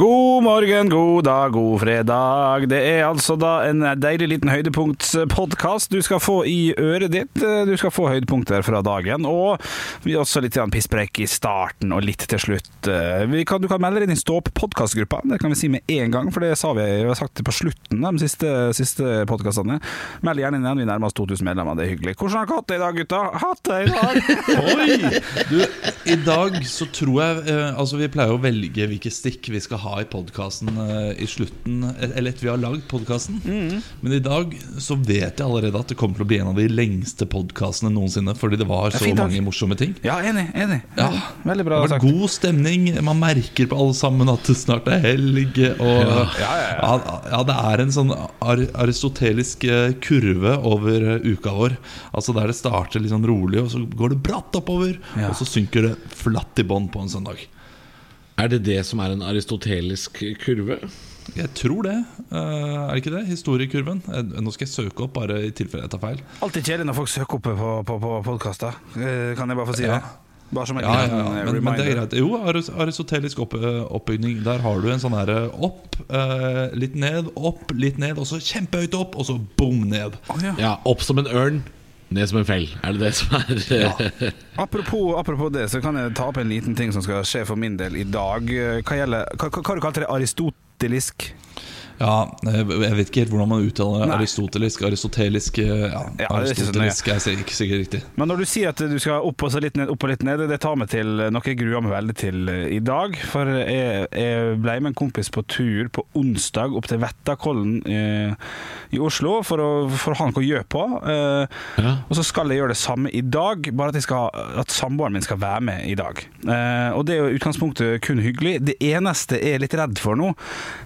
God morgen, god dag, god fredag. Det er altså da en deilig liten høydepunktspodkast du skal få i øret ditt. Du skal få høydepunkter fra dagen, og vi har også litt pisspreik i starten og litt til slutt. Kan, du kan melde deg inn i Stå opp-podkastgruppa, det kan vi si med en gang, for det sa vi, vi sagt på slutten de siste, siste podkastene. Meld gjerne inn igjen, vi nærmer oss 2000 medlemmer, det er hyggelig. Hvordan har dere hatt det i dag, gutta? Hatt det i dag? Oi! Du, I dag så tror jeg eh, Altså Vi pleier å velge hvilke stikk vi skal ha i podkasten eh, i slutten, eller etter vi har lagd podkasten. Men i dag så vet jeg allerede at det kommer til å bli en av de lengste podkastene noensinne. Fordi det var så fint, mange morsomme ting. Ja, enig. enig. Ja. Veldig Det har vært sagt. god stemning. Man merker på alle sammen at det snart er helg. Og, Ja, ja, ja. ja, det er en sånn ar aristotelisk eh, kurve over eh, uka vår. Altså Der det starter litt sånn rolig, og så går det bratt oppover. Og så synker det flatt i bånn på en søndag. Er det det som er en aristotelisk kurve? Jeg tror det. Eh, er det ikke det? Historiekurven. Eh, Nå skal jeg søke opp, bare i tilfelle jeg tar feil. Alltid kjedelig når folk søker opp på, på, på podkaster. Kan jeg bare få si Ja. det? Bare som en Ja, ja, ja. eh, Men, men det er greit. Jo, aristotelisk opp, eh, oppbygning. Der har du en sånn herre opp, eh, litt ned, opp, litt ned, og så kjempehøyt opp, og så bom ned. Oh, ja. Ja, opp som en ørn, ned som en fell. Er det det som er Apropos, apropos det, så kan jeg ta opp en liten ting som skal skje for min del i dag. Hva gjelder Hva, hva, hva du kalte det? Aristotelisk? Ja, eh, jeg vet ikke helt hvordan man uttaler Nei. aristotelisk. Aristotelisk eh, Ja, Ja, er aristotelisk er sikkert- ikke sikkert riktig. Men når du sier at du skal opp og så litt ned, opp og litt ned, det tar meg til noe jeg gruer meg veldig til i dag. For jeg, jeg ble med en kompis på tur på onsdag opp til Vettakollen eh, i Oslo for å, for å ha noe å gjøre på. Eh, Ja. Og så skal jeg gjøre det samme i dag, bare at, jeg skal, at samboeren min skal være med i dag. Eh, og det er jo utgangspunktet kun hyggelig. Det eneste jeg er litt redd for nå,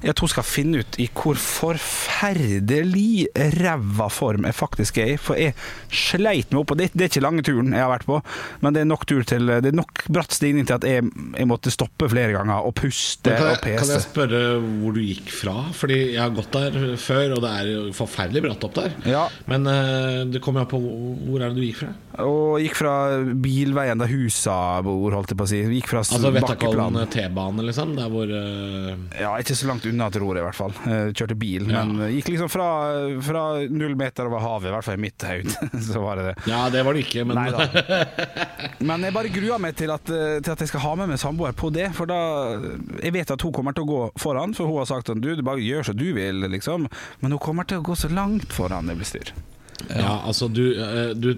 er at hun skal finne ut i hvor forferdelig ræva form jeg faktisk er i. For jeg sleit meg opp, og det, det er ikke lange turen jeg har vært på, men det er nok tur til Det er nok bratt stigning til at jeg, jeg måtte stoppe flere ganger og puste kan, og pese. kan jeg spørre hvor du gikk fra? Fordi jeg har gått der før, og det er forferdelig bratt opp der. Ja. Men eh, det kommer an på hvor er det du gikk fra? Og gikk fra bilveien der husa bor, holdt jeg på å si. Gikk fra Altså. Vettakollen T-bane, liksom? Der hvor uh... Ja, ikke så langt unna, til roret, i hvert fall. Eh, Kjørte bil, Ja. men gikk liksom fra, fra null meter over havet, i hvert fall i mitt hode. Så var det det. Ja, det var det ikke, men Nei da. Men jeg bare gruer meg til at, eh, til at jeg skal ha med meg samboer på det. For da Jeg vet at hun kommer til å gå foran, for hun har sagt at du, du bare gjør som du vil, liksom. Men hun kommer til å gå så langt foran det blir styr. Ja, altså du, eh, du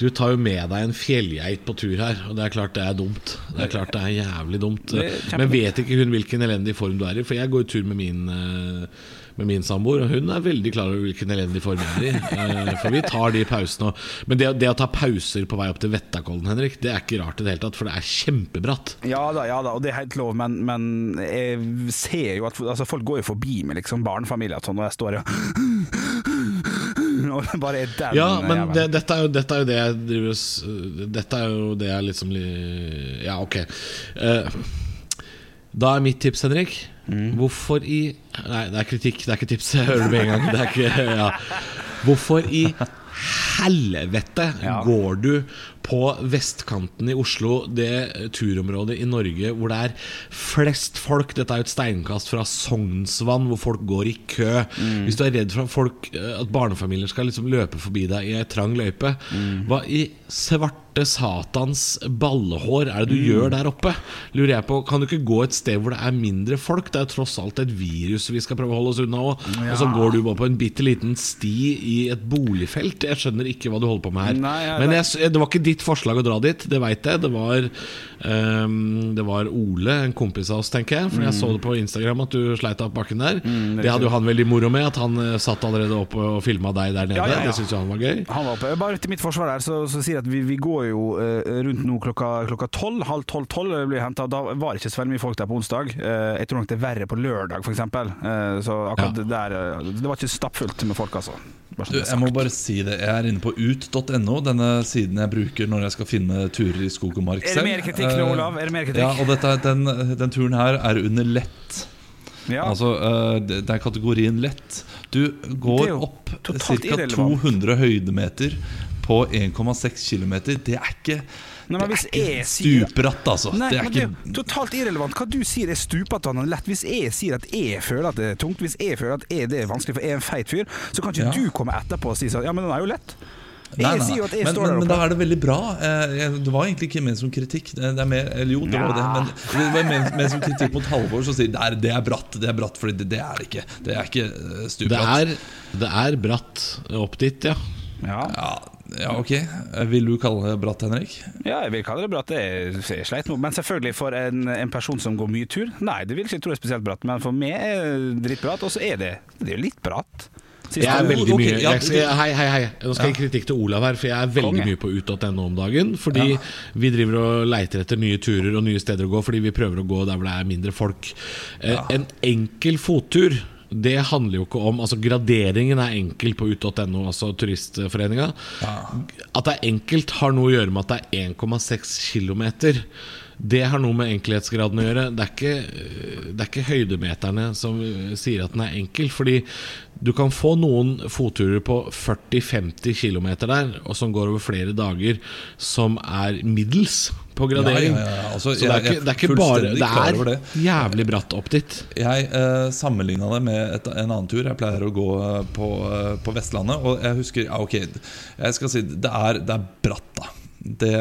Du tar jo med deg en fjellgeit på tur her, og det er klart det er dumt. Det er klart det er jævlig dumt. Men vet ikke hun hvilken elendig form du er i? For jeg går tur med min eh, med min samboer, og hun er veldig klar over hvilken elendig form jeg er i. Eh, For vi tar de pausene. Men det, det å ta pauser på vei opp til Vettakollen, Henrik, det er ikke rart i det hele tatt, for det er kjempebratt. Ja da, ja da, og det er helt lov, men, men jeg ser jo at altså, folk går jo forbi med liksom, barnefamilier og sånn, og jeg står jo Og bare er den Ja, men det, dette, er jo, dette er jo det jeg driver Dette er jo det jeg liksom Ja, ok. Eh, da er mitt tips, Henrik Hvorfor i Nei, det er kritikk, det er ikke tips. Jeg hører det med en gang. Det ikke, ja. Hvorfor i helvete Ja. går du på vestkanten i Oslo, det turområdet i Norge hvor det er flest folk Dette er jo et steinkast fra Sognsvann, hvor folk går i kø. Hvis du er redd for at, folk, eh, at barnefamilier skal liksom løpe forbi deg i ei trang løype, hva i svarte satans ballehår er det du gjør der oppe? Lurer jeg på, Kan du ikke gå et sted hvor det er mindre folk? Det er jo tross alt et virus vi skal prøve å holde oss unna òg. Og så går du bare på en bitte liten sti i et boligfelt. Jeg skjønner ikke hva du holder på med her. Nei, ja, Men jeg, det var ikke ditt forslag å dra dit, det veit jeg. Det var, um, det var Ole, en kompis av oss, tenker jeg. For jeg så det på Instagram at du sleit opp bakken der. det hadde jo han veldig moro med, at han eh, satt allerede opp og filma deg der nede. Ja, ja, ja. Det syns jo han var gøy. Han var oppe. Bare til mitt forsvar der, så, så sier jeg at vi, vi går jo uh, rundt nå klokka tolv, halv tolv, tolv det blir hentet. Da var ikke så veldig mye folk der på onsdag. Uh, jeg tror nok det er verre på lørdag, f.eks. Uh, så akkurat det der Det var ikke stappfullt med folk, altså. Du, sånn jeg må bare si det. Jeg er inne på ut.no, denne siden jeg bruker når jeg skal finne turer i skog og mark selv. Er det mer kritikk nå, Eh, Olav? Er det mer kritikk? Ja, og dette, den, den turen her er under lett. Ja. Altså, eh, det er kategorien lett. Du går opp totalt ca. 200 høydemeter på 1,6 km. Det er ikke, Nei, men det hvis er ikke jeg sier- stupratt, altså. Nei, det er men det ikke er totalt irrelevant. Hva du sier er stupete og lett. Hvis jeg sier at jeg føler at det er tungt, hvis jeg føler at jeg, det er vanskelig, for jeg er en feit fyr, så kan ikke Ja. du komme etterpå og si sånn Ja, men den er jo lett. Nei, Nei, nei, men, men, men da er det veldig bra. Eh, Det var egentlig ikke ment som kritikk. Det det er mer, eller jo, det var det, men det var ment, som kritikk mot Halvor, som sier det er, det er bratt. Det er bratt, fordi det, det er det ikke. Det er ikke stupbratt. Det det er bratt opp dit, ja. Ja. Ja, ja, ok. Vil du kalle det bratt, Henrik? ja, jeg vil kalle det bratt. Det er sleit nå. Men selvfølgelig for en, en person som går mye tur, nei, det vil ikke jeg tro er spesielt bratt. Men for meg er det drittbratt, og så er det, det er litt bratt. Jeg er veldig mye jeg, skal- Hei, hei, hei. Nå skal jeg gi kritikk til Olav her, for jeg er veldig mye på ut.no om dagen. Fordi vi driver og leiter etter nye turer og nye steder å gå, fordi vi prøver å gå der hvor det er mindre folk. Eh, En enkel fottur det handler jo ikke om Altså Graderingen er enkel på ut.no, altså Turistforeninga. At det er enkelt, har noe å gjøre med at det er 1,6 km. Det har noe med enkelhetsgraden å gjøre. Det er ikke, det er ikke høydemeterne som sier at den er enkel. Fordi du kan få noen fotturer på 40-50 km der, og som går over flere dager, som er middels på gradering. Ja, ja, ja. Altså, Så det er jeg- ikke, det er ikke bare Det er jævlig bratt opp dit. Jeg eh, sammenligna det med et, en annen tur. Jeg pleier å gå eh, på, eh, på Vestlandet. Og jeg husker Ja, ok, jeg skal si det er, det er bratt, da. Det,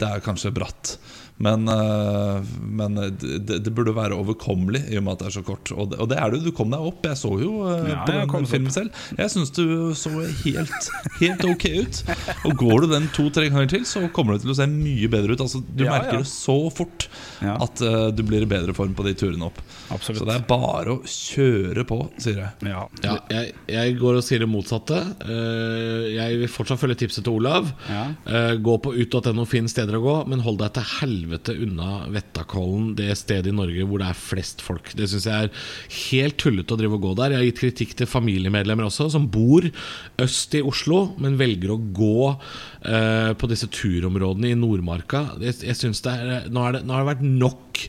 det er kanskje bratt. Men, eh, men det, det burde være overkommelig i og med at det er så kort. Og det, og det er det. Du kom deg opp. Jeg så jo eh, Ja, på den filmen filmen selv. Jeg syns du så helt, helt ok ut. Og går du den to-tre ganger til, så kommer du til å se mye bedre ut. Altså, du Ja, merker ja. det så fort at uh, du blir i bedre form på de turene opp. Absolutt. Så det er bare å kjøre på, sier jeg. Ja. Ja, jeg, jeg går og sier det motsatte. Uh, jeg vil fortsatt følge tipset til Olav. Ja. Eh, gå på ut.no, finn steder å gå, men hold deg til helvete unna Vettakollen, det stedet i Norge hvor det er flest folk. Det syns jeg er helt tullete å drive og gå der. Jeg har gitt kritikk til familiemedlemmer også, som bor øst i Oslo, men velger å gå uh, på disse turområdene i Nordmarka. Jeg, jeg synes det er, nå, er det, nå har det vært nok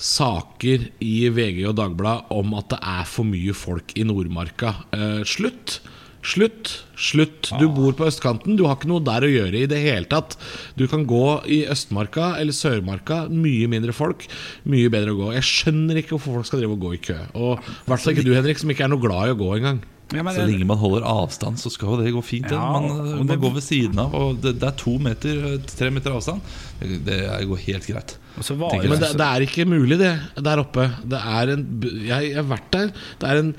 saker i VG og Dagbladet om at det er for mye folk i Nordmarka. Uh, slutt! Slutt! Slutt! Du bor på østkanten, du har ikke noe der å gjøre i det hele tatt. Du kan gå i Østmarka eller Sørmarka, mye mindre folk, mye bedre å gå. Jeg skjønner ikke hvorfor folk skal drive og gå i kø. Og i hvert fall ikke du, Henrik, som ikke er noe glad i å gå engang. Ja, men Så lenge man holder avstand, så skal jo det gå fint. Ja, man, man det- går ved siden av, og det, det er to meter, tre meter avstand. Det, det går helt greit. Og så var Men det, det er ikke mulig, det, der oppe. Det er en Jeg, jeg har vært der. Det er en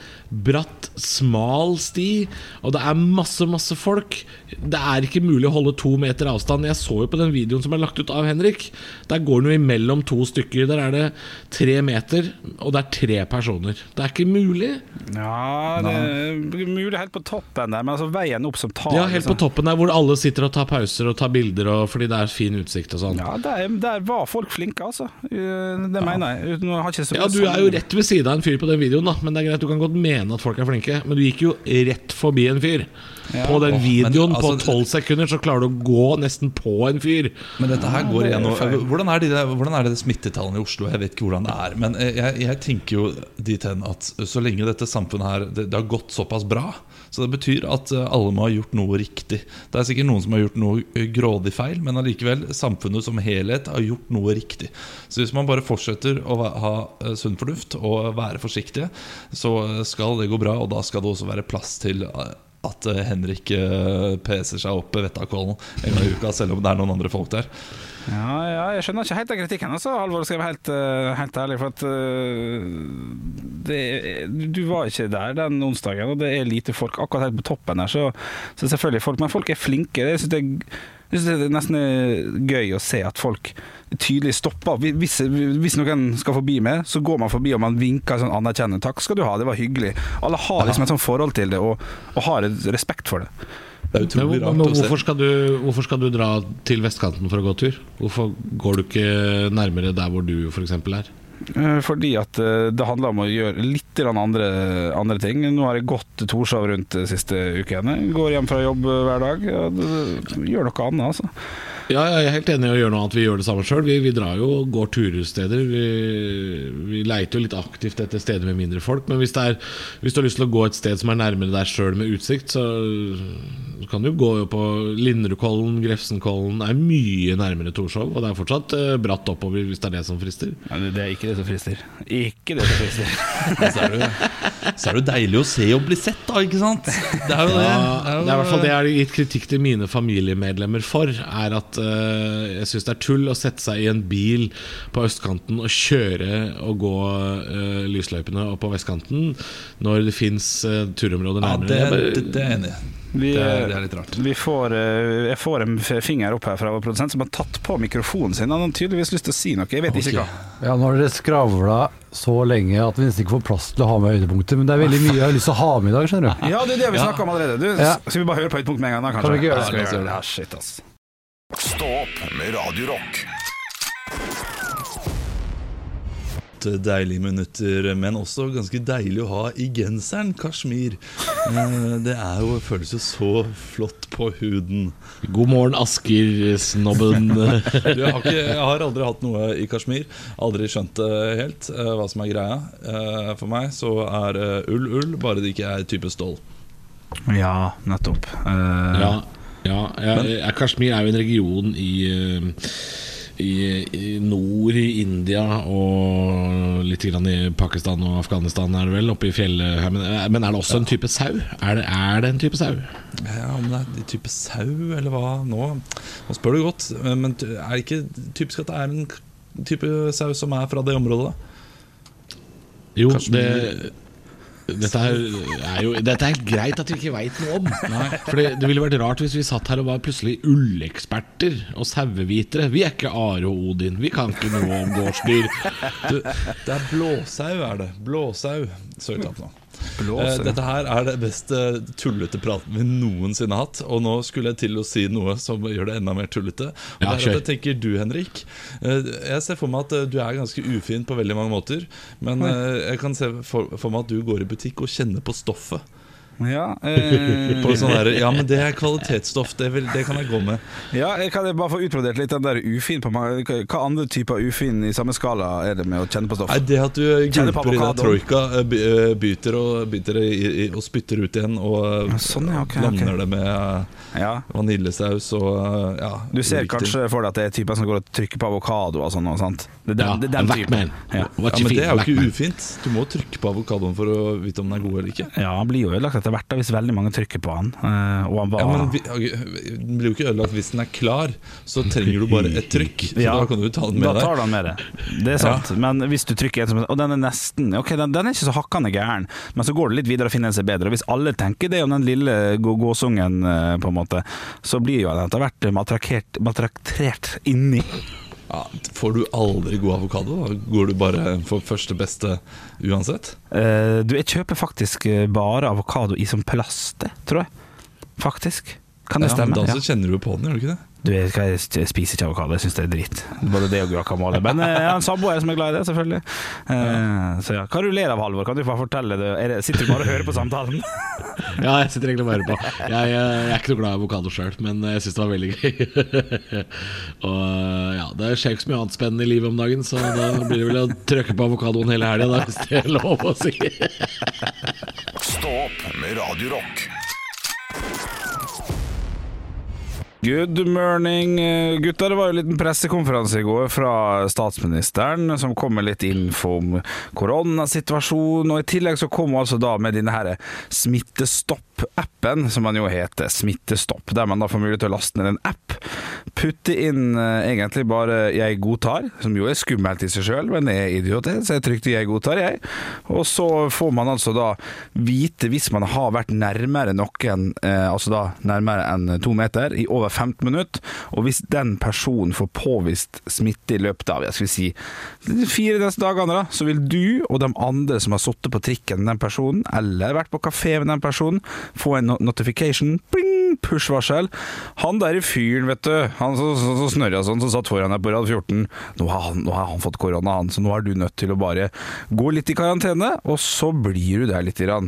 bratt, smal sti, og det er masse, masse folk. Det er ikke mulig å holde to meter avstand. Jeg så jo på den videoen som er lagt ut av Henrik. Der går den jo imellom to stykker. Der er det tre meter, og det er tre personer. Det er ikke mulig. Ja, det er mulig helt på toppen der, men altså veien opp som tar Ja, helt på liksom. toppen der hvor alle sitter og tar pauser og tar bilder, og, fordi det er fin utsikt og sånn. Ja, der, der var folk flinke, altså. Eh, Det mener jeg. Ja, Du er jo rett ved siden av en fyr på den videoen, da men det er greit, du kan godt mene at folk er flinke. Men du gikk jo rett forbi en fyr. På den videoen men videoen på altså- tolv sekunder så klarer du å gå nesten på en fyr. Men dette her går det er igjen hvordan, er de der, hvordan er det det smittetallene i Oslo? Jeg vet ikke hvordan det er. Men eh, jeg, jeg tenker jo dit hen at så lenge dette samfunnet her det, det har gått såpass bra, så det betyr at eh, alle må ha gjort noe riktig. Det er sikkert noen som har gjort noe eh, grådig feil, men allikevel, samfunnet som helhet har gjort noe riktig. Så hvis man bare fortsetter å ha eh, sunn fornuft og være forsiktige, så skal det gå bra, og da skal det også være plass til at Henrik peser seg opp Vettakollen en gang i uka, selv om det er noen andre folk der. Ja, ja, jeg skjønner ikke helt den kritikken, altså, Halvor, skal jeg være helt, eh, helt ærlig. For at eh, det, du var ikke der den onsdagen, og det er lite folk akkurat helt på toppen her. Så, så selvfølgelig folk, Men folk er flinke. Jeg synes det er jeg synes det er nesten er gøy å se at folk tydelig stopper. Hvis, hvis noen skal forbi meg, så går man forbi og man vinker sånn anerkjennende 'takk skal du ha, det var hyggelig'. Alle har liksom et sånt forhold til det og, og har respekt for det. Det er utrolig rart men å se. hvorfor, skal du, hvorfor skal du dra til vestkanten for å gå tur? Hvorfor går du ikke nærmere der hvor du f.eks. er? Eh, Fordi at eh, det handler om å gjøre litt andre, andre ting. Nå har jeg gått Torshov rundt de siste ukene. Går hjem fra jobb hver dag. Gjør noe annet, altså. Ja, ja, jeg er helt enig i å gjøre noe annet. Vi gjør det samme sjøl. Vi, vi drar jo og går tursteder. Vi, vi leiter jo litt aktivt etter steder med mindre folk. Men hvis, det er, hvis du har lyst til å gå et sted som er nærmere deg sjøl med utsikt, så, så kan du jo gå på Linderudkollen, Grefsenkollen. Det er mye nærmere Torshov. Og det er fortsatt eh, bratt oppover hvis det er det som frister. Ja, det er ikke det som frister. Ikke det som frister. Så er, det, så er det deilig å se og bli sett, da, ikke sant? Det er jo det. Ja, det, er jo, det er i hvert fall det jeg har gitt kritikk til mine familiemedlemmer for. Er at uh, jeg syns det er tull å sette seg i en bil på østkanten og kjøre og gå uh, lysløypene og på vestkanten når det fins turområder Ja, nærmere. det, det, det er jeg enig i. Vi, Det er- det er litt rart. Vi får, eh, jeg får en finger opp her fra vår produsent som har tatt på mikrofonen sin. Han har tydeligvis lyst til å si noe. Jeg vet ikke hva. Ja, nå har dere skravla så lenge at vi nesten ikke får plass til å ha med høydepunkter. Men det er veldig mye jeg har lyst til å ha med i dag, skjønner du. Ja, det er det vi snakker om allerede. Du, Ja. Skal vi bare høre på høydepunkt med en gang? da, kanskje? Kan vi ikke gjøre Ja, det? skal vi gjøre det? Ja, shit, ass. Stå opp med Radio Deilige minutter, men også ganske deilig å ha i genseren kasjmir. Eh, Det er jo, føles jo så flott på huden. God morgen, Asker-snobben. Jeg, har jeg har aldri hatt noe i kasjmir. Aldri skjønt det helt eh, hva som er greia. Eh, For meg så er eh, ull ull, bare det ikke er type stål. Ja, nettopp. Uh... ja, ja, jeg, jeg, Kashmir er jo en region i, eh, i, i nord i India og litt grann i Pakistan og Afghanistan, er det vel, oppe i fjellet her. Men, men er det også en type sau? Er det, er det en type sau? Ja, Om det er type sau, eller hva nå? Nå spør du godt. eh, Men er det ikke typisk at det er en type sau som er fra det området? Jo, Kanskje det dette er, er jo Dette er greit at vi ikke veit noe om. For det, det ville vært rart hvis vi satt her og var plutselig ulleksperter og sauevitere. Vi er ikke Are og Odin. Vi kan ikke noe om gårdsdyr. Det er blåsau, er det. Blåsau. Søk det opp nå. Blåser. Eh, dette her er det best eh, tullete praten vi noensinne har hatt. Og nå skulle jeg til å si noe som gjør det enda mer tullete. Og Ja, det er at jeg tenker du, Henrik. eh, jeg ser for meg at eh, du er ganske ufin på veldig mange måter. Men jeg kan se for, for meg at du går i butikk og kjenner på stoffet. Ja, eh, På sånn der, ja, men det er kvalitetsstoff. Det, vil, det kan jeg gå med. ja, jeg kan bare få utbrodert litt den der ufin på meg. Hva andre typer ufin i samme skala er det med å kjenne på stoff? Nei, Det at du gulper i deg troika, eh, eh, byter og, byter det i, i, og spytter ut igjen, og eh, Ja, sånn, ja, okay, blander okay. det med Ja. vaniljesaus og ja, Du ser riktig. kanskje for deg at det er typer som går og trykker på avokado og sånn? og sant? Det den, Ja, det den typen. Ja. Ja, men det er jo ikke ufint. Du må trykke på avokadoen for å vite om den er god eller ikke. ja, han blir jo ødelagt etter hvert da, hvis veldig mange trykker på han. eh, og han var Ja, men Den blir jo ikke ødelagt hvis den er klar, så trenger du bare et trykk. Så Ja, da kan du ta den med deg. Da tar du han med deg, Det er sant. Men hvis du trykker en som Og den er nesten Ok, den, den er ikke så hakkande gæren, men så går det litt videre og finner en seg bedre. Og hvis alle tenker det om den lille gåsungen, eh, på en måte, så blir jo den etter hvert Matrakert matraktert inni. Ja, får du aldri god avokado, da går du bare for første beste uansett. Eh, du, jeg kjøper faktisk eh, bare avokado i som plaste, tror jeg. Faktisk. Kan det Ja, stemme? da Ja. så kjenner du på den, gjør du ikke det? Du vet hva, jeg spiser ikke avokado, jeg syns det er dritt. Både det og guacamole. Men eh, jeg har en samboer som er glad i det, selvfølgelig. Eh, Så ja. Hva du ler av, Halvor? Kan du bare fortelle det? Er det sitter du bare og hører på samtalen? Ja, jeg sitter egentlig og hører på. Jeg, jeg, jeg er ikke noe glad i avokado sjøl, men jeg syns det var veldig gøy. og ja, Det skjer ikke så mye annet spennende i livet om dagen, så da blir det vel å trykke på avokadoen hele helga, hvis det er lov å si. Stå opp med Radio Rock. Good morning, gutter. Det var jo en liten pressekonferanse i går fra statsministeren, som kom med litt info om koronasituasjonen. Og i tillegg så kom altså da med denne her Smittestopp-appen, som man jo heter. Smittestopp. Der man da får mulighet til å laste ned en app. Putte inn eh, egentlig bare 'jeg godtar', som jo er skummelt i seg sjøl, men er idiot, så jeg trykte 'jeg godtar', jeg. Og så får man altså da vite hvis man har vært nærmere noen, eh, altså da nærmere enn to meter, i over 15 minutter, og hvis den personen får påvist smitte i løpet av jeg skal si, fire neste dagene, da, så vil du og de andre som har sittet på trikken med den personen, eller vært på kafé med den personen, få en notification, bling, push-varsel. Han der i fyren, vet du, han som så, så snørra sånn, som satt foran deg på rad 14, nå har, han, nå har han fått korona, han, så nå er du nødt til å bare gå litt i karantene, og så blir du der litt. Grann.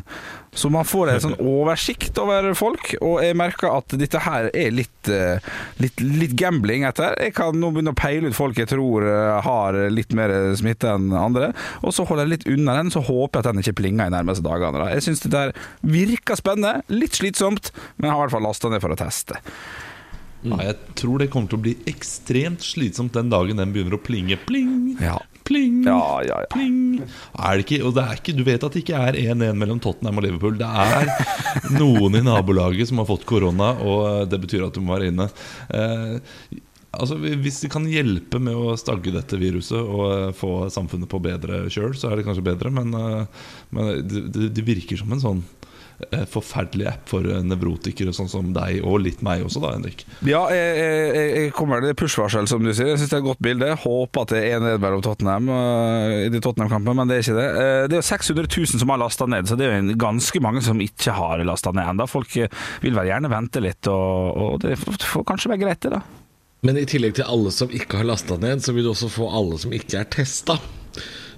Så man får en sånn oversikt over folk, og jeg merker at dette her er litt, eh, litt, litt gambling etter. Jeg kan nå begynne å peile ut folk jeg tror eh, har litt mer smitte enn andre, og så holder jeg litt unna den, så håper jeg at den ikke plinger i nærmeste dagene. da. Jeg syns det der virker spennende, litt slitsomt, men jeg har i hvert fall lasta ned for å teste. Ja, jeg tror det kommer til å bli ekstremt slitsomt den dagen den begynner å plinge. Pling, Ja. Pling, Ja, ja, ja. pling. Er det ikke, og det er ikke, du vet at det ikke er 1-1 mellom Tottenham og Liverpool. Det er noen i nabolaget som har fått korona, og det betyr at du må være inne. Eh, altså, hvis det kan hjelpe med å stagge dette viruset og eh, få samfunnet på bedre kjøl, så er det kanskje bedre, men, eh, men det, det, virker som en sånn eh, forferdelig app for eh, nevrotikere sånn som deg, og litt meg også, da, Henrik. Ja, jeg, jeg, jeg kommer det er push-varsel, som du sier. Jeg synes det er et godt bilde. Håper at det er ned mellom Tottenham uh, i de Tottenham-kampene, men det er ikke det. Eh, det er jo 600 000 som har lasta ned, så det er jo ganske mange som ikke har lasta ned ennå. Folk eh, vil vel gjerne vente litt, og, og det får får kanskje være greit, det, da. Men i tillegg til alle som ikke har lasta ned, så vil du også få alle som ikke er testa.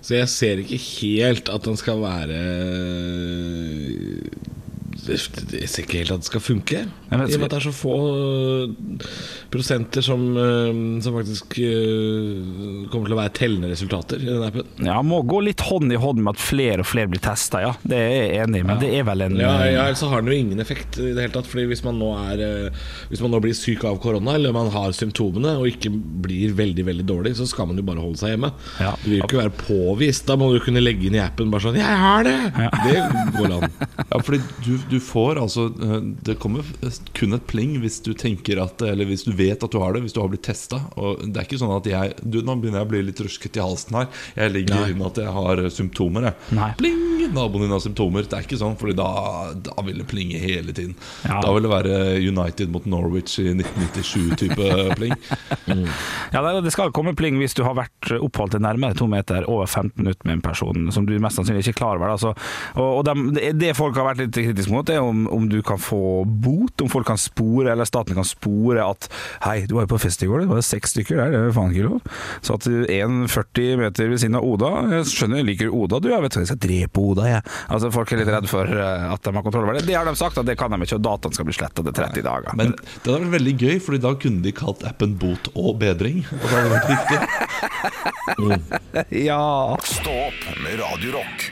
Så jeg ser ikke helt at den skal være Jeg ser ikke helt at det skal funke. I og med at det er så få øh, prosenter som, øh, som faktisk øh, kommer til å være tellende resultater i den appen. Ja, må gå litt hånd i hånd med at flere og flere blir testa, ja. Det er jeg enig i, men det er vel en Ja, ja, Ellers har den jo ingen effekt i det hele tatt. Fordi hvis man nå er Hvis man nå blir syk av korona, eller man har symptomene og ikke blir veldig veldig dårlig, så skal man jo bare holde seg hjemme. Ja. Du vil jo ikke være påvist. Da må du kunne legge inn i appen bare sånn 'Jeg har det!' Det går an. Ja, fordi du, du får altså eh, Det kommer kun et pling hvis du tenker at Eller hvis du vet at du har det, hvis du har blitt testa. Det er ikke sånn at jeg du, Nå begynner jeg å bli litt rusket i halsen her. Jeg ligger Nei. inn at jeg har symptomer. Jeg. Pling! Naboen din har symptomer. Det er ikke sånn, Fordi da, da vil det plinge hele tiden. Ja. Da vil det være United mot Norwich i 1997-type pling. Ja, det- skal komme pling hvis du har vært oppholdt til nærmere to meter over 15 minutter med en person som du mest sannsynlig ikke er klar over. Altså. Og, og de, det folk har vært litt kritiske mot, er om, om du kan få bot, om folk kan spore, eller staten kan spore at Hei, du var jo på fest i går, det var seks stykker der, det er faen ikke lov. Så at 1,40 meter ved siden av Oda Jeg skjønner, jeg liker Oda, du. Jeg vet ikke, jeg skal drepe Oda, jeg. Altså, folk er litt redd for eh, at de har kontroll over det. Det har de sagt, at det kan de ikke, og dataen skal bli sletta til 30 dager. Men det hadde vært veldig gøy, Fordi da kunne de kalt appen Bot og bedring. Og det hadde vært riktig. ja Stå opp med Radio Rock.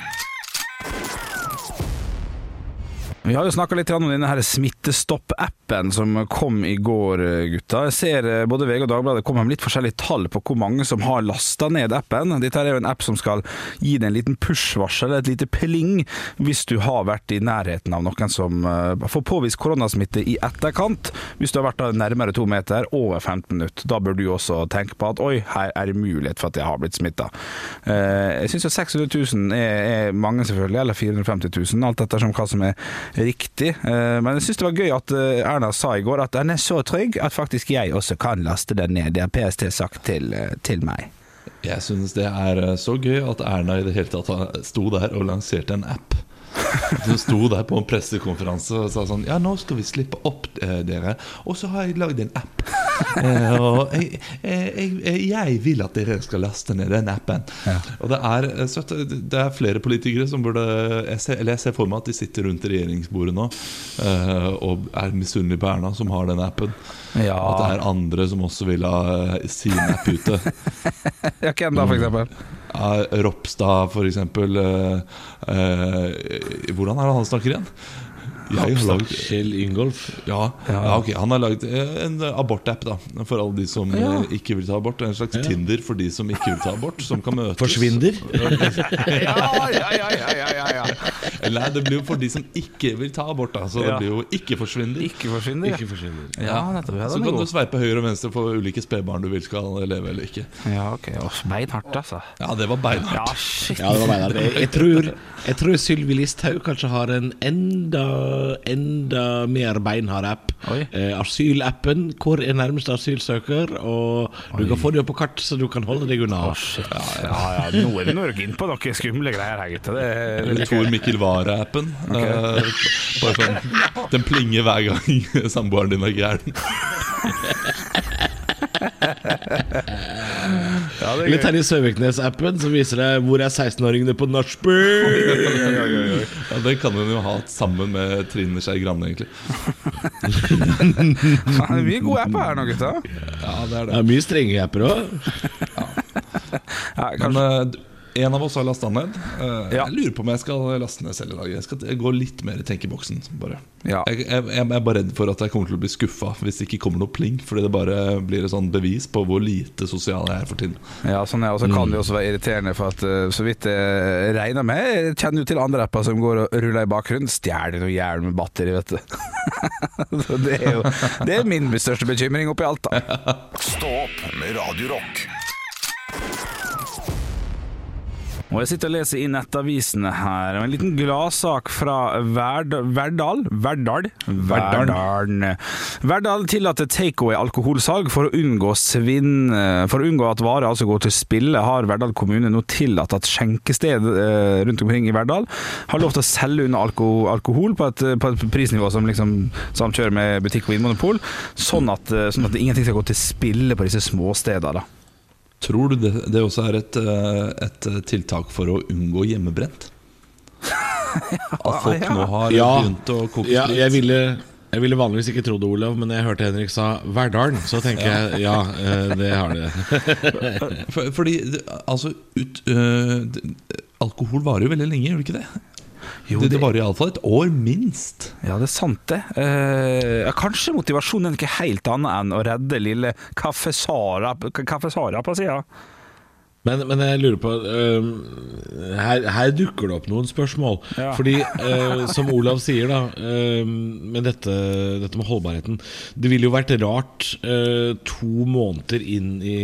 Vi har jo snakka litt om denne Smittestopp-appen som kom i går, gutta. Jeg ser eh, både VG og Dagbladet kommer med litt forskjellige tall på hvor mange som har lasta ned appen. Dette er jo en app som skal gi deg en liten push-varsel, et lite pling, hvis du har vært i nærheten av noen som eh, får påvist koronasmitte i etterkant. Hvis du har vært nærmere to meter, over 15 minutter. Da bør du også tenke på at oi, her er det mulighet for at jeg har blitt smitta. Jeg syns jo 600 000 er, er mange, selvfølgelig, eller 450 000, alt ettersom hva som er riktig. Eh, Men jeg syns det var gøy at eh, Erna sa i går at den er så trygg at faktisk jeg også kan laste den ned. Det har PST sagt til, eh, til meg. Jeg synes det er så gøy at Erna i det hele tatt sto der og lanserte en app. Hun sto der på en pressekonferanse og sa sånn Ja, nå skal vi slippe opp eh, dere. Og så har jeg lagd en app. Eh, og jeg, jeg, jeg, jeg vil at dere skal laste ned den appen. Og det er, eh, så det er flere politikere som burde jeg ser, Eller jeg ser for meg at de sitter rundt regjeringsbordet nå eh, og er misunnelige på Erna, som har den appen. Ja. At det er andre som også vil ha eh, sin app ute. Ja, hvem da, for eksempel? Ja, Ropstad, for eksempel. eh, eh, hvordan er det han snakker igjen? Jeg har lagd Kjell Ingolf. ja, ja, ok, Han har lagd eh, en abortapp da for alle de som ja. ikke vil ta abort. En slags Tinder for de som ikke vil ta abort, som kan møtes. Forsvinner. Ja, ja, ja, ja, ja, ja, ja. Nei, det blir jo for de som ikke vil ta abort, da. Så det blir jo ikke-forsvinner. Ikke forsvinner. Ikke forsvinner. Ja, nettopp. Ja, Så kan god. kan du sveipe høyre og venstre for ulike spedbarn du vil skal leve eller ikke. Ja, ok. Beinhardt, altså. Ja, det var beinhardt. Ja, shit. Ja, det var beinhardt. Jeg tror, jeg tror Sylvi Listhaug kanskje har en enda, enda mer beinhard app. Eh, asylappen. Hvor er nærmeste asylsøker? Og du kan få det opp på kart, så du kan holde deg unna. Oh, shit. Ja, ja, nå er nå er inn på noen skumle greier her, gutter. Det er- det Eller Wara-appen. Okay. Uh, sånn Den plinger hver gang samboeren din er gæren. Ja, det er Eller Terje Søviknes-appen som viser deg hvor er 16-åringene på nachspiel. Ja, den kan hun jo ha sammen med Trine Skei Grande, egentlig. Det er mye gode apper her nå, gutta. Ja, det er Det er mye strenge apper òg. Ja, ja, kanskje. eh, en av oss har lasta ned. Uh, Ja. Jeg lurer på om jeg skal laste ned selv i dag. Jeg skal gå litt mer i tenkeboksen. Bare. Ja. Jeg, jeg, jeg er bare redd for at jeg kommer til å bli skuffa hvis det ikke kommer noe pling. Fordi det bare blir et sånn bevis på hvor lite sosial jeg er for tiden. Ja, sånn er, og så kan det også være irriterende, for at uh, så vidt jeg regner med Jeg kjenner jo til andre apper som går og ruller i bakgrunnen. Stjeler noe jævlig med batteri, vet du. så det er jo Det er min største bekymring oppi alt, da. Stå opp med Radio Rock. Og jeg sitter og leser i nettavisene her. En liten gladsak fra Verdal? Verdal? Verdal. Verdalen. Verdal tillater takeaway alkoholsalg for å unngå svinn For å unngå at varer altså går til spille Har Verdal kommune nå tillatt at skjenkested eh, rundt omkring i Verdal Har lov til å selge unna alko alkohol på et, på et prisnivå som liksom samkjører med butikk og vinmonopol Sånn at, eh, sånn at ingenting skal gå til spille på disse småstedene Tror du det, det også er et, eh, et tiltak for å unngå hjemmebrent? At folk nå har Ja. begynt å koke Ja, jeg ville jeg ville vanligvis ikke trodd det, Olav, men jeg hørte Henrik sa Verdalen, så tenker jeg ja, eh, det har det. For, fordi altså ut, øh, Alkohol varer jo veldig lenge, gjør det ikke det? Jo, det, det varer iallfall et år, minst. Ja, det er sant det. Eh, kanskje motivasjonen er ikke helt annet enn å redde lille Kaffe Sara, Kaffe Sara på sida. Men, men jeg lurer på um, her, her dukker det opp noen spørsmål. Ja. Fordi, uh, som Olav sier, da um, med dette, dette med holdbarheten Det ville jo vært rart uh, to måneder inn i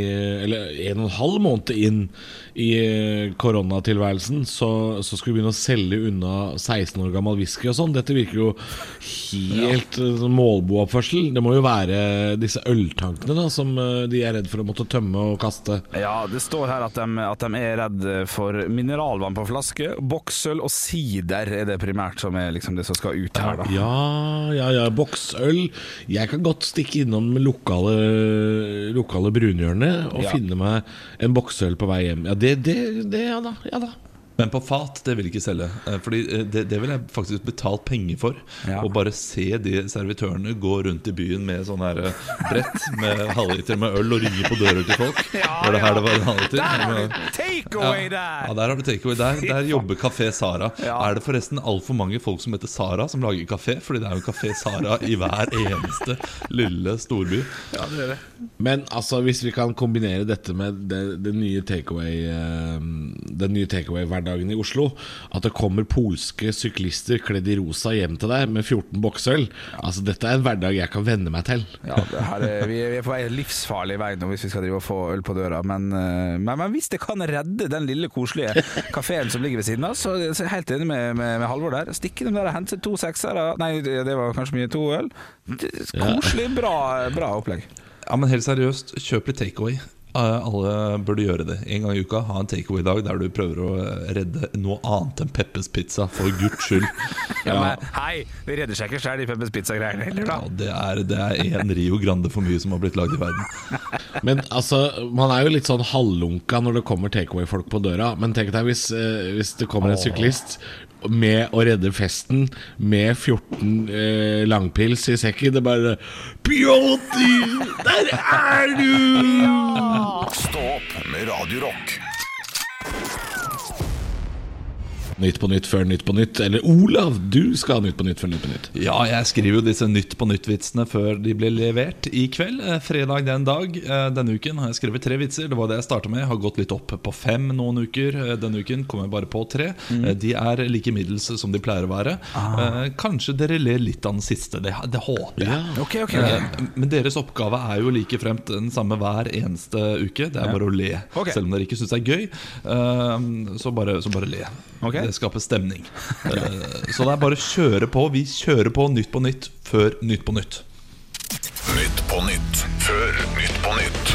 Eller en og en halv måned inn i øh, koronatilværelsen, så, så skulle vi begynne å selge unna 16 år gammel whisky og sånn. Dette virker jo helt ja. målbooppførsel. Det må jo være disse øltankene da som de er redd for å måtte tømme og kaste. Ja, det står her at de, at de er redd for mineralvann på flaske, boksøl og sider er det primært som er liksom det som skal ut her, da. Ja, ja, ja, boksøl. Jeg kan godt stikke innom lokale, lokale brunhjørnet og Ja. finne meg en boksøl på vei hjem. Ja, det, det, det ja da. Ja da. Men på fat, det vil jeg ikke selge. Eh, Fordi eh, det, det vil jeg faktisk betalt penger for. Ja. Å bare se de servitørene gå rundt i byen med sånn her eh, brett med halvliter med øl og ringe på dører til folk. var det her det var en halvliter? Der har Men- du der! Ja, der! har du takeaway. Der, der jobber Kafé Sara. Ja. Er det forresten altfor mange folk som heter Sara, som lager kafé? Fordi det er jo Kafé Sara i hver eneste lille storby. Ja, det er det. Men altså, hvis vi kan kombinere dette med det, det nye takeaway eh, Den nye takeaway-hverdagen i Oslo At det kommer polske syklister kledd i rosa hjem til deg med 14 boksøl Altså, dette er en hverdag jeg kan venne meg til. Ja, det her er, vi, er, er på vei livsfarlig vei nå hvis vi skal drive og få øl på døra. Men, eh, men, men hvis det kan redde den lille koselige kafeen som ligger ved siden av, så, jeg er helt enig med, med, med Halvor der. Stikke dem der og hente to seksere Nei, det det var kanskje mye to øl. Koselig, bra, bra opplegg. Ja, men helt seriøst, kjøp litt takeaway. Eh, Alle burde gjøre det. En gang i uka ha en takeaway-dag der du prøver å eh, redde noe annet enn Peppes Pizza, for guds skyld. Ja, men, hei, vi redder seg ikke sjøl de Peppes Pizza-greiene heller, da. Ja, det er, det er en Rio Grande for mye som har blitt lagd i verden. Men altså, man er jo litt sånn halvlunka når det kommer takeaway-folk på døra. Men tenk deg hvis, eh, hvis det kommer en syklist med å redde festen med 14 eh, langpils i sekken. Det er bare Pjotr, der er du! Stå opp med Radio Rock. Nytt på nytt før Nytt på nytt. Eller Olav, du skal ha Nytt på nytt før Nytt på nytt. Ja, jeg skriver jo disse Nytt på nytt-vitsene før de blir levert i kveld. Eh, Fredag den dag. Eh, Denne uken har jeg skrevet tre vitser. Det var det jeg starta med. Jeg har gått litt opp på fem noen uker. Eh, Denne uken kom jeg bare på tre. Mm. De er like middels som de pleier å være. Ah. Kanskje dere ler litt av den siste. Det, det håper jeg. Ja. Okay, okay, okay. Men deres oppgave er jo like fremt den samme hver eneste uke. Det er bare å le. Selv om dere ikke syns det er gøy, så bare, så bare le. Ok. Det skaper stemning. Eh, Så det er bare å kjøre på. Vi kjører på Nytt på Nytt før Nytt på Nytt. Nytt på nytt før Nytt på nytt.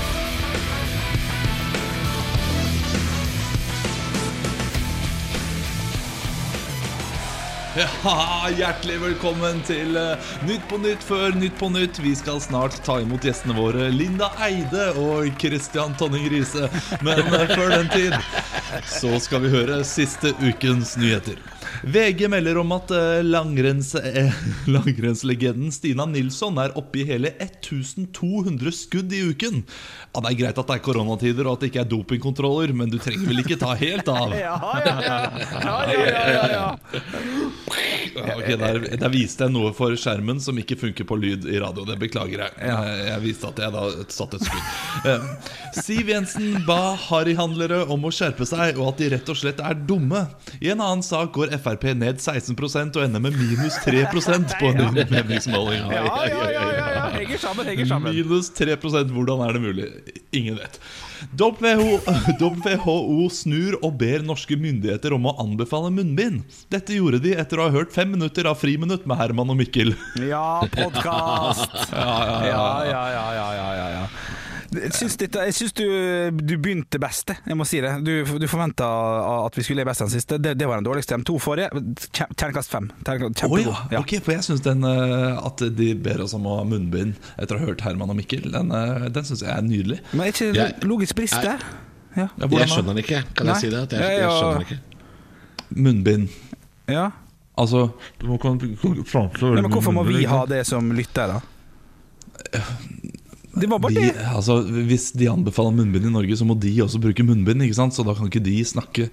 Ja, Hjertelig velkommen til eh, Nytt på Nytt før Nytt på Nytt. Vi skal snart ta imot gjestene våre Linda Eide og Christian Tonning Riise. Men eh, før den tid så skal vi høre siste ukens nyheter. VG melder om at eh, langrenns, eh, langrennslegenden Stina Nilsson er oppe i hele 1200 skudd i uken. Ja, Det er greit at det er koronatider og at det ikke er dopingkontroller, men du trenger vel ikke ta helt av? Ja, ja, ja. ja, ja, ja. Ja, der, der viste jeg noe for skjermen som ikke funker på lyd i radio. Det beklager jeg. Eh, Jeg viste at jeg da satte et skudd. Eh, Siv Jensen ba harryhandlere om å skjerpe seg, og at de rett og slett er dumme. I en annen sak går Frp ned 16% og ender med minus 3% på en meningsmåling. Ja, ja, ja, ja. Henger sammen, henger sammen. Minus 3% hvordan er det mulig? Ingen vet. WHO, WHO snur og ber norske myndigheter om å anbefale munnbind. Dette gjorde de etter å ha hørt fem minutter av Friminutt med Herman og Mikkel. Ja, podkast! Ja, ja, ja, ja, ja, ja, ja, ja. Jeg syns, dette, jeg syns du, du begynte best, jeg må si det. Du, du forventa at vi skulle le best den siste. Det, det var den dårligste. De to forrige, terningkast fem. Kjempegod. Oh, ja, ok, for jeg syns den eh, at de ber oss om å ha munnbind etter å ha hørt Herman og Mikkel, den, uh, den syns jeg er nydelig. Men er ikke Jeg- logisk brist der? Ja. Ja, Jeg skjønner den ikke. Kan Nei. jeg si det? At jeg, jeg ja. skjønner den ikke Munnbind. ja. Altså Nei, men hvorfor må vi ha det som lytter, da? Det var bare de, det. altså, Hvis de anbefaler munnbind i Norge, så må de også bruke munnbind. ikke sant? Så da kan ikke de snakke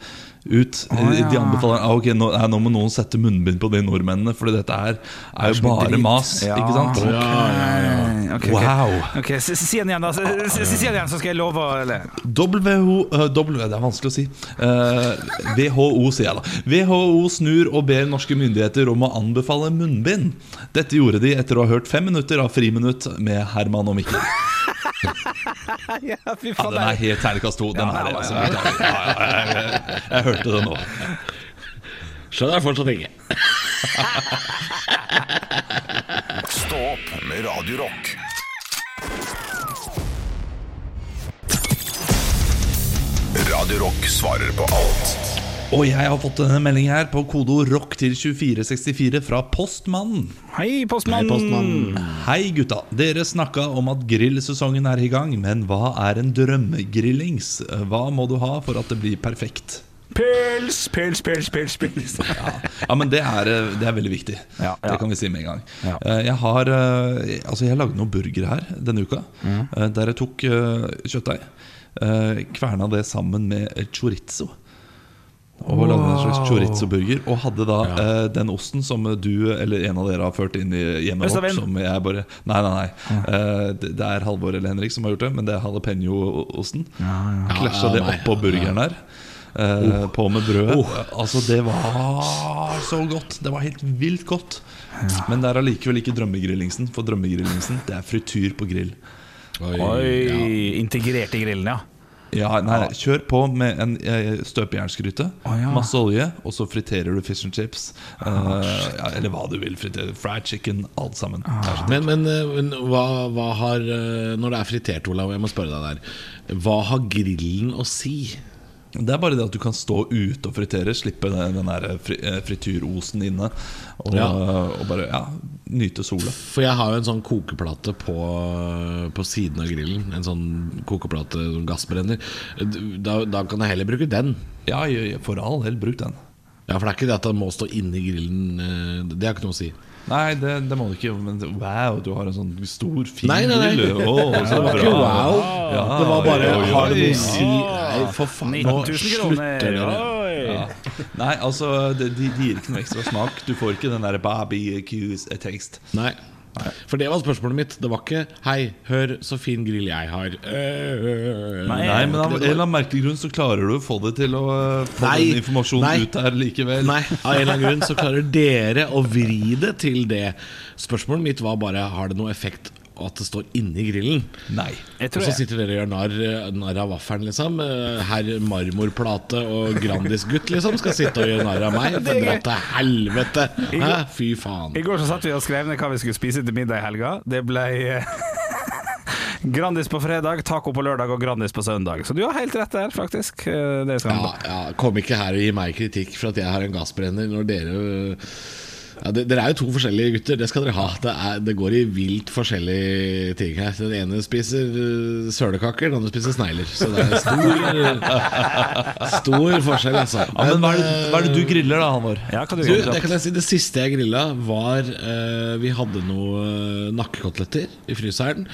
ut. Oh, ja. De anbefaler ah, okay, nå, nå må noen sette munnbind på de nordmennene, for dette er, er jo bare drit. mas. Ja. ikke sant? Ok, Ja, ok. Wow. Ok, Si den igjen, da. Si den igjen, så skal jeg love å eller. WHO, uh, w, Det er vanskelig å si. Uh, WHO, sier jeg da. WHO snur og ber norske myndigheter om å anbefale munnbind. Dette gjorde de etter å ha hørt fem minutter av Friminutt med Herman og Mikkel. Ja, fy Ja. Den er helt terningkast to. Den Ja, her, altså, ja. beklager. ja, ja, jeg, jeg, jeg hørte det nå. Skjønner jeg fortsatt ikke. Stå opp med Radio Rock. Radio Rock svarer på alt Og jeg har fått denne meldingen her på kodeord ROCK til 2464 fra Postmannen. Hei, postmann. Hei, postmann. Hei gutta, dere snakka om at grillsesongen er i gang, men hva er en drømmegrillings? Hva må du ha for at det blir perfekt? Pils, pils, pils, pils. pils. Ja, men det er, eh, det er veldig viktig. Ja, ja. Det kan vi si med en gang. Ja. Eh, Jeg har eh, Altså jeg lagde noen burgere her denne uka. Mm. Der jeg tok eh, kjøttdeig, kverna det sammen med chorizo. Og lagde en slags chorizo-burger. Og hadde da eh, den osten som du eller en av dere har ført inn i hjemmet vårt. Som jeg bare Nei, nei, nei. Eh, det, det er Halvor eller Henrik som har gjort det, men det er jalapeño-osten. Klasja Ja, det nei. oppå burgeren her. eh, På med brødet. Altså, det var så godt. Det var helt vilt godt. Men det er allikevel ikke drømmegrillingsen. For drømmegrillingsen, det er frityr på grill. Oi, Oi, integrert i grillen, ja. Ja, nei, nei, Kjør på med en eh, støpejernsgryte. oh, ja. Masse olje, og så friterer du fish and chips. Eh, ja, eller hva du vil. fritere Fried chicken, alt sammen. Er Men, men, eh, men hva, hva har Når det er fritert, Olav, jeg må spørre deg der Hva har grillen å si? Det er bare det at du kan stå ute og fritere, slippe den, der fri, frityrosen inne. Og, Ja. og bare ja, nyte sola. For jeg har jo en sånn kokeplate på, på siden av grillen. En sånn kokeplate, som gassbrenner. Da, da kan jeg heller bruke den. Ja, for all del, bruk den. Ja, For det er ikke det at den må stå inni grillen. eh, Det har ikke noe å si. Nei, det, det må du ikke. Men wow, du har en sånn stor, fin Nei, nei, nei. grill. Oh, så Det var ikke wow. Ja, Det var bare Har det noe å si? Nei, for faen. Nå slutter dere. Oi. Nei, altså, de, de de gir ikke noe ekstra smak. Du får ikke den der barbecue-taste. Nei. For det var spørsmålet mitt. Det var ikke 'Hei, hør så fin grill jeg har'. Øh, Nei, Nei, men av en eller annen merkelig grunn så klarer du å få det til å få Nei, den informasjonen nei. ut der likevel. Nei, av en eller annen grunn så klarer dere å vri det til det. Spørsmålet mitt var bare Har det noe effekt at det står inni grillen? Nei. Jeg Og så jeg. sitter dere og gjør narr, narr av vaffelen, liksom. Eh, Herr Marmorplate og Grandis-gutt liksom skal sitte og gjøre narr av meg. For dra til helvete! Hæ? Fy faen. I går så satt vi og skrev ned hva vi skulle spise til middag i helga. Det ble eh, Grandis på fredag, taco på lørdag og Grandis på søndag. Så du har helt rett der, faktisk. Eh, Det skal Ja, ja, kom ikke her og gi meg kritikk for at jeg har en gassbrenner, når dere Ja, det, dere er jo to forskjellige gutter, det skal dere ha. Det, er, det går i vilt forskjellige ting her. Den ene spiser uh, sølekaker, den andre spiser snegler. Så det er stor, stor forskjell, altså. Ja, men hva er, det, hva er det du griller da, Halvor? Ja, hva du Du, det kan jeg si Det siste jeg grilla, var uh, Vi hadde noe nakkekoteletter i fryseren.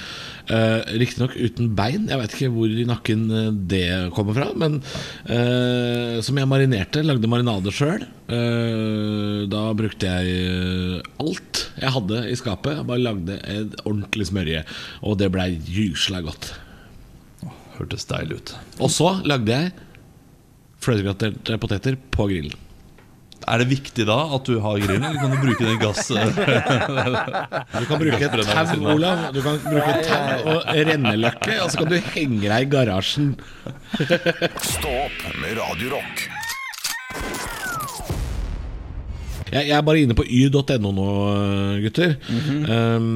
Uh, Riktignok uten bein. Jeg vet ikke hvor i nakken eh, det kommer fra. Men uh, som jeg marinerte. Lagde marinade sjøl. da brukte jeg alt jeg hadde i skapet. Jeg bare lagde et ordentlig smørje. Og det blei gysla godt. Hørtes deilig ut. Og så lagde jeg fløtegraterte poteter på grillen. Er det viktig da at du har grillen, eller kan du bruke den gass... Du kan bruke et tau, Olav. Du kan bruke et tau og renneløkke, og så kan du henge deg i garasjen. Stå opp med Radiorock. Jeg, jeg er bare inne på y.no nå, gutter. um,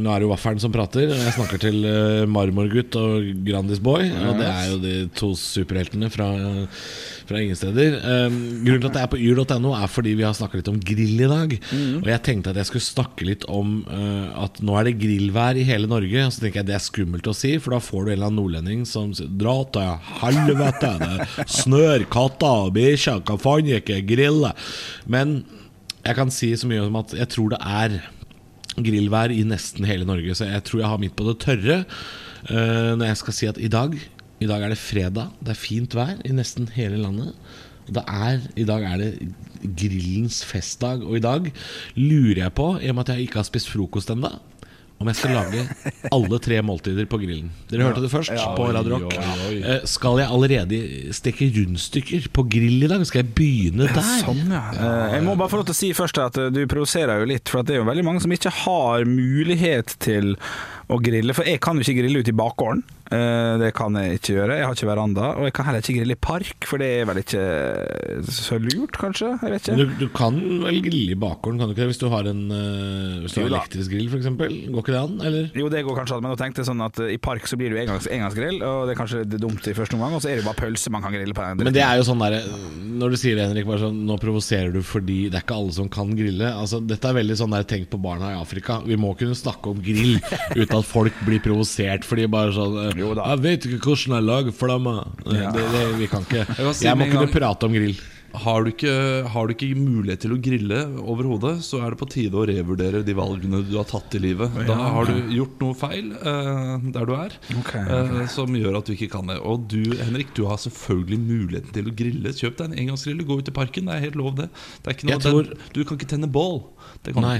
nå er det jo Vaffelen som prater. og Jeg snakker til uh, Marmorgutt og Grandis Boy. Og det er jo de to superheltene fra, fra ingen steder. Um, grunnen til at jeg er på yr.no, er fordi vi har snakka litt om grill i dag. Og jeg tenkte at jeg skulle snakke litt om uh, at nå er det grillvær i hele Norge. Og så tenker jeg det er skummelt å si, for da får du en eller annen nordlending som sier Dra til helvete! Det snør katter og bikkjer, hva faen ikke grille. Men jeg kan si så mye som at jeg tror det er grillvær i nesten hele Norge. Så jeg tror jeg har midt på det tørre Uh, når jeg skal si at i dag I dag er det fredag, det er fint vær i nesten hele landet. Det er, I dag er det grillens festdag, og i dag lurer jeg på, i og med at jeg ikke har spist frokost ennå om jeg skal lage alle tre måltider på grillen. Dere hørte det først på Radio Rock. Eh, Skal jeg allerede steke rundstykker på grill i dag? Skal jeg begynne der? Sånn, ja. Eh, Jeg må bare få lov til å si først at eh, du provoserer jo litt, for at det er jo veldig mange som ikke har mulighet til å grille. For jeg kan jo ikke grille ute i bakgården. Eh, Det kan jeg ikke gjøre. Jeg har ikke veranda. Og jeg kan heller ikke grille i park, for det er vel ikke så lurt, kanskje? Jeg vet ikke. Du, du kan vel grille i bakgården, kan du ikke det? Hvis du har en eh, Hvis du har elektrisk grill, f.eks. Går ikke det an? Eller? Jo, det går kanskje an, men nå tenkte jeg sånn at eh, i park så blir det jo engangs, engangsgrill, og det er kanskje det dumt i første omgang, og så er det jo bare pølse man kan grille på. Men det er jo sånn der Når du sier det, Henrik, bare sånn, nå provoserer du fordi det er ikke alle som kan grille. Altså, dette er veldig sånn der tenk på barna i Afrika. Vi må kunne snakke om grill uten at folk blir provosert fordi bare sånn eh, Jo da. Jeg vet ikke hvordan jeg lager flammer. Ja. Det, det, vi kan ikke. Jeg, si Jeg må kunne prate om grill. Har du, ikke, har du ikke mulighet til å grille overhodet, så er det på tide å revurdere de valgene du har tatt i livet. Da har du gjort noe feil eh, der du er, okay. eh, som gjør at du ikke kan det. Og du Henrik, du har selvfølgelig muligheten til å grille. Kjøp deg en engangsgrill, gå ut i parken. Det er helt lov, det. det er ikke noe, tror- den, du kan ikke tenne bål. Det kan Nei.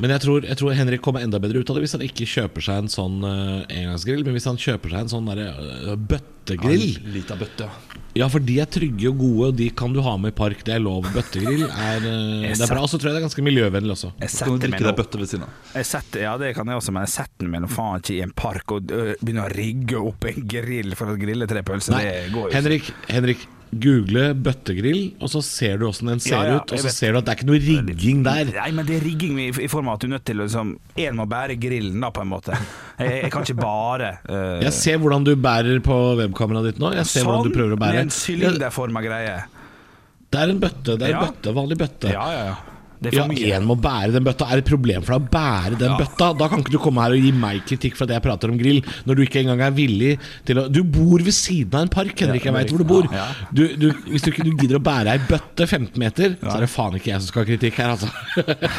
Men jeg tror, jeg tror Henrik kommer enda bedre ut av det hvis han ikke kjøper seg en sånn uh, engangsgrill. Men hvis han kjøper seg en sånn der, uh, bøttegrill Lita bøtte, ja. Ja, for de er trygge og gode, og de kan du ha med i park. Det er lov. Bøttegrill er, uh, det er bra. Og så tror jeg det er ganske miljøvennlig også. Jeg Så kan du setter meg drikke deg bøtte ved siden av. Setter, ja, det kan jeg også, men jeg setter meg mellom faen ikke i en park og begynner å rigge opp en grill for å grille tre pølser. Nei, det går jo. Henrik, Henrik google bøttegrill, og så ser du åssen den ser Ja, ja, ut. Og så vet. ser du at det er ikke noe rigging der. Nei, men det er rigging i, i form av at du er nødt til å liksom En må bære grillen, da, på en måte. Jeg, jeg kan ikke bare uh, Jeg ser hvordan du bærer på webkameraet ditt nå. Jeg ser hvordan du prøver å bære. Med en sylinderforma greie. Det er en bøtte. Det er en bøtte, vanlig bøtte. Ja, ja, ja. Det er Ja, én må bære den bøtta. Er det et problem for deg å bære den bøtta? Da kan ikke du komme her og gi meg kritikk for at jeg prater om grill, når du ikke engang er villig til å Du bor ved siden av en park, Henrik. Jeg veit hvor du bor. Ja, ja. Du, du, hvis du ikke du gidder å bære ei bøtte 15 meter, så er det faen ikke jeg som skal ha kritikk her, altså.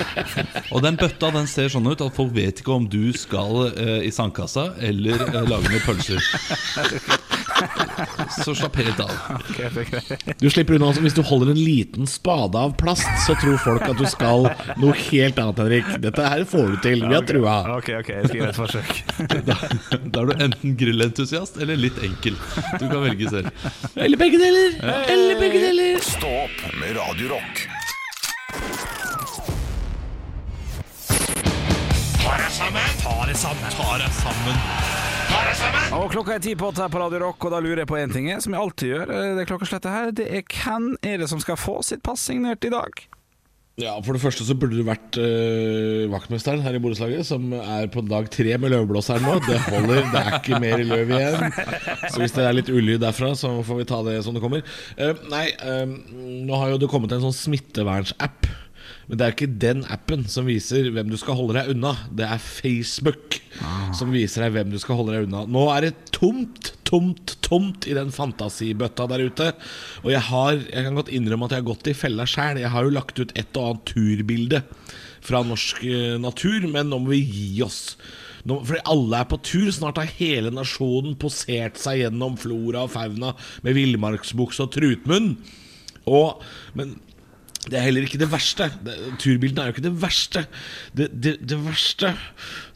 Og den bøtta den ser sånn ut at folk vet ikke om du skal uh, i sandkassa eller uh, lage noen pølser. Så slapp helt av. Du slipper unna altså, Hvis du holder en liten spade av plast, så tror folk at du skal noe helt annet, Henrik. Dette her får du til. Vi har trua. Ok, ok, jeg skal gjøre et forsøk. Da, da er du enten grillentusiast eller litt enkel. Du kan velge selv. Eller begge deler. Eller begge deler. Stå opp med det Rock. Og klokka er ti på åtte her på Radio Rock, og da lurer jeg på én ting, som jeg alltid gjør. eh, Det klokkeslettet her, det er hvem er det som skal få sitt pass signert i dag? Ja, For det første så burde du vært øh, vaktmesteren her i borettslaget, som er på dag tre med løvblåseren nå. Det holder, det er ikke mer løv igjen. Så hvis det er litt ulyd derfra, så får vi ta det som det kommer. Uh, nei, uh, nå har jo det kommet en sånn smittevernsapp. Men det er ikke den appen som viser hvem du skal holde deg unna. Det er Facebook som viser deg hvem du skal holde deg unna. Nå er det tomt, tomt, tomt i den fantasibøtta der ute. Og jeg har, jeg kan godt innrømme at jeg har gått i fella sjæl. Jeg har jo lagt ut et og annet turbilde fra norsk eh, natur, men nå må vi gi oss. Nå, fordi alle er på tur. Snart har hele nasjonen posert seg gjennom flora og fauna med villmarksbukse og trutmunn. Og, men det er heller ikke det verste. Det, turbildene er jo ikke det verste. Det, det, det verste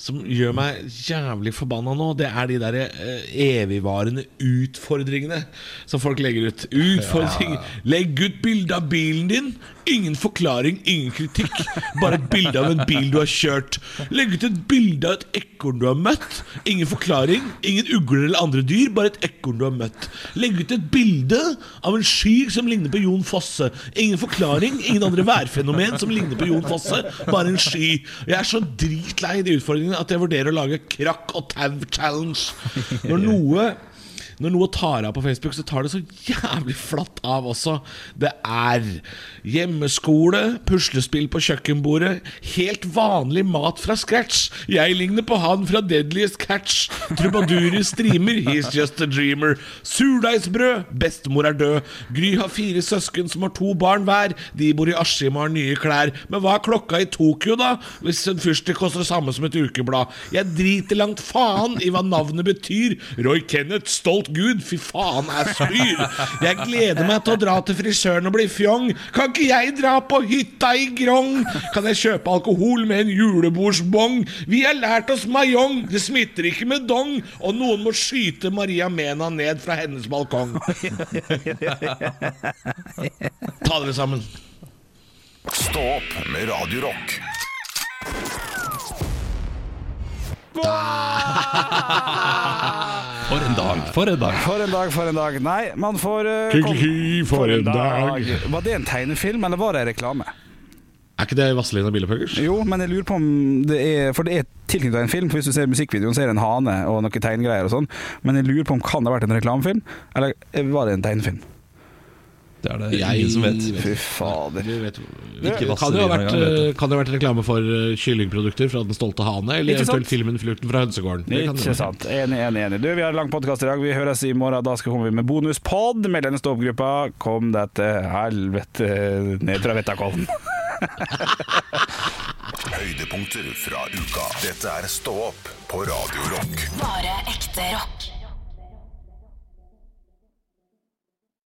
som gjør meg jævlig forbanna nå, det er de der eh, evigvarende utfordringene som folk legger ut. Utfordring Legg ut bilde av bilen din. Ingen forklaring, ingen kritikk. Bare et bilde av en bil du har kjørt. Legg ut et bilde av et ekorn du har møtt. Ingen forklaring, ingen ugler eller andre dyr, bare et ekorn du har møtt. Legg ut et bilde av en sky som ligner på Jon Fosse. Ingen forklaring, ingen andre værfenomen som ligner på Jon Fosse, bare en sky. Jeg er så dritlei de utfordringene at jeg vurderer å lage krakk og tau-challenge. Når noe når noe tar av på Facebook, så tar det så jævlig flatt av også. Det er hjemmeskole, puslespill på kjøkkenbordet, helt vanlig mat fra scratch. Jeg ligner på han fra Deadliest Catch. Trubadurer streamer, he's just a dreamer. Surdeigsbrød, bestemor er død. Gry har fire søsken som har to barn hver. De bor i Askim og har nye klær. Men hva er klokka i Tokyo, da? Hvis en fyrstikk koster det samme som et ukeblad. Jeg driter langt faen i hva navnet betyr. Roy Kenneth, stolt gud, fy faen, jeg spyr. Jeg gleder meg til å dra til frisøren og bli fjong. Kan ikke jeg dra på hytta i Grong? Kan jeg kjøpe alkohol med en julebordsbong? Vi har lært oss mayong, det smitter ikke med dong. Og noen må skyte Maria Mena ned fra hennes balkong. Ta dere sammen. Stå opp med Radio For en dag, for en dag. For en dag, for en dag. Nei, man får uh, ki, ki, for en dag. Var det en tegnefilm, eller var det en reklame? Er ikke det Vazelina Billepuggers? Jo, men jeg lurer på om det er For det er tilknyttet en film. For Hvis du ser musikkvideoen, så er det en hane og noen tegngreier og sånn. Men jeg lurer på om kan det ha vært en reklamefilm, eller var det en tegnefilm? Det er det ingen som vet. Fy fader. Vet, Ikke kan, det ha vært, du. kan det ha vært reklame for eh, kyllingprodukter fra Den stolte hane? Eller eventuelt filmen 'Flukten fra hønsegården'? Det kan det Ikke sant. Enig, enig, enig. Du, vi har lang podkast i dag. Vi høres i morgen. Da skal vi med bonuspod med denne stå-opp-gruppa. Kom deg til helvete ned fra Vettakollen. Høydepunkter fra uka. Dette er Stå opp på Radio Rock. Bare ekte rock.